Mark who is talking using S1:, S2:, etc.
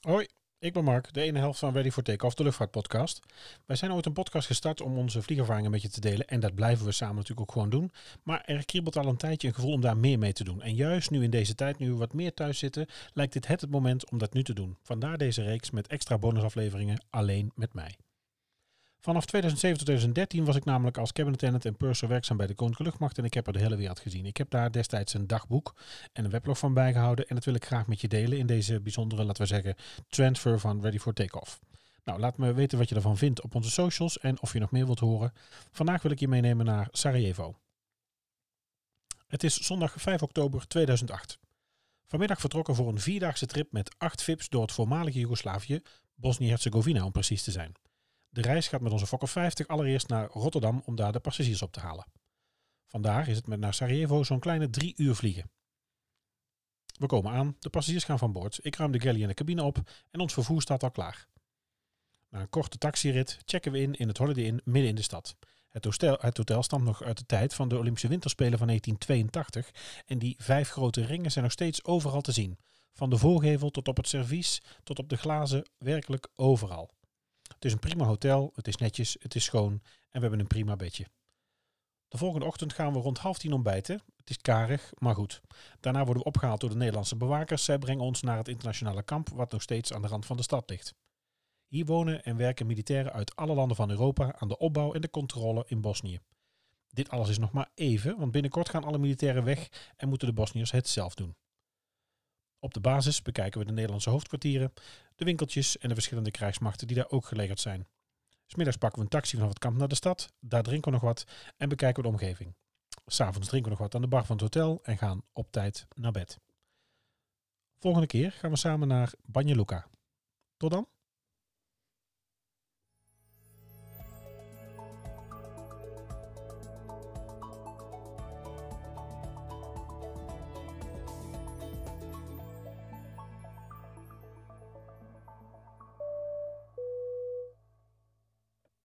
S1: Hoi, ik ben Mark, de ene helft van Ready for Takeoff, de luchtvaartpodcast. Wij zijn ooit een podcast gestart om onze vliegervaring een beetje te delen. En dat blijven we samen natuurlijk ook gewoon doen. Maar er kriebelt al een tijdje een gevoel om daar meer mee te doen. En juist nu in deze tijd, nu we wat meer thuis zitten, lijkt dit het het moment om dat nu te doen. Vandaar deze reeks met extra bonusafleveringen alleen met mij. Vanaf 2007 tot 2013 was ik namelijk als cabin attendant en purser werkzaam bij de Koninklijke Luchtmacht en ik heb er de hele wereld gezien. Ik heb daar destijds een dagboek en een weblog van bijgehouden en dat wil ik graag met je delen in deze bijzondere, laten we zeggen, transfer van Ready for Takeoff. Nou, laat me weten wat je ervan vindt op onze socials en of je nog meer wilt horen. Vandaag wil ik je meenemen naar Sarajevo. Het is zondag 5 oktober 2008. Vanmiddag vertrokken voor een vierdaagse trip met acht VIP's door het voormalige Joegoslavië, Bosnië-Herzegovina om precies te zijn. De reis gaat met onze Fokker 50 allereerst naar Rotterdam om daar de passagiers op te halen. Vandaag is het met naar Sarajevo zo'n kleine drie uur vliegen. We komen aan, de passagiers gaan van boord, ik ruim de galley en de cabine op en ons vervoer staat al klaar. Na een korte taxirit checken we in in het Holiday Inn midden in de stad. Het hotel, het hotel stamt nog uit de tijd van de Olympische Winterspelen van 1982 en die vijf grote ringen zijn nog steeds overal te zien. Van de voorgevel tot op het servies, tot op de glazen, werkelijk overal. Het is een prima hotel, het is netjes, het is schoon en we hebben een prima bedje. De volgende ochtend gaan we rond half tien ontbijten. Het is karig, maar goed. Daarna worden we opgehaald door de Nederlandse bewakers. Zij brengen ons naar het internationale kamp, wat nog steeds aan de rand van de stad ligt. Hier wonen en werken militairen uit alle landen van Europa aan de opbouw en de controle in Bosnië. Dit alles is nog maar even, want binnenkort gaan alle militairen weg en moeten de Bosniërs het zelf doen. Op de basis bekijken we de Nederlandse hoofdkwartieren, de winkeltjes en de verschillende krijgsmachten die daar ook gelegerd zijn. Smiddags pakken we een taxi vanaf het kamp naar de stad, daar drinken we nog wat en bekijken we de omgeving. S'avonds drinken we nog wat aan de bar van het hotel en gaan op tijd naar bed. Volgende keer gaan we samen naar Banja Luka. Tot dan!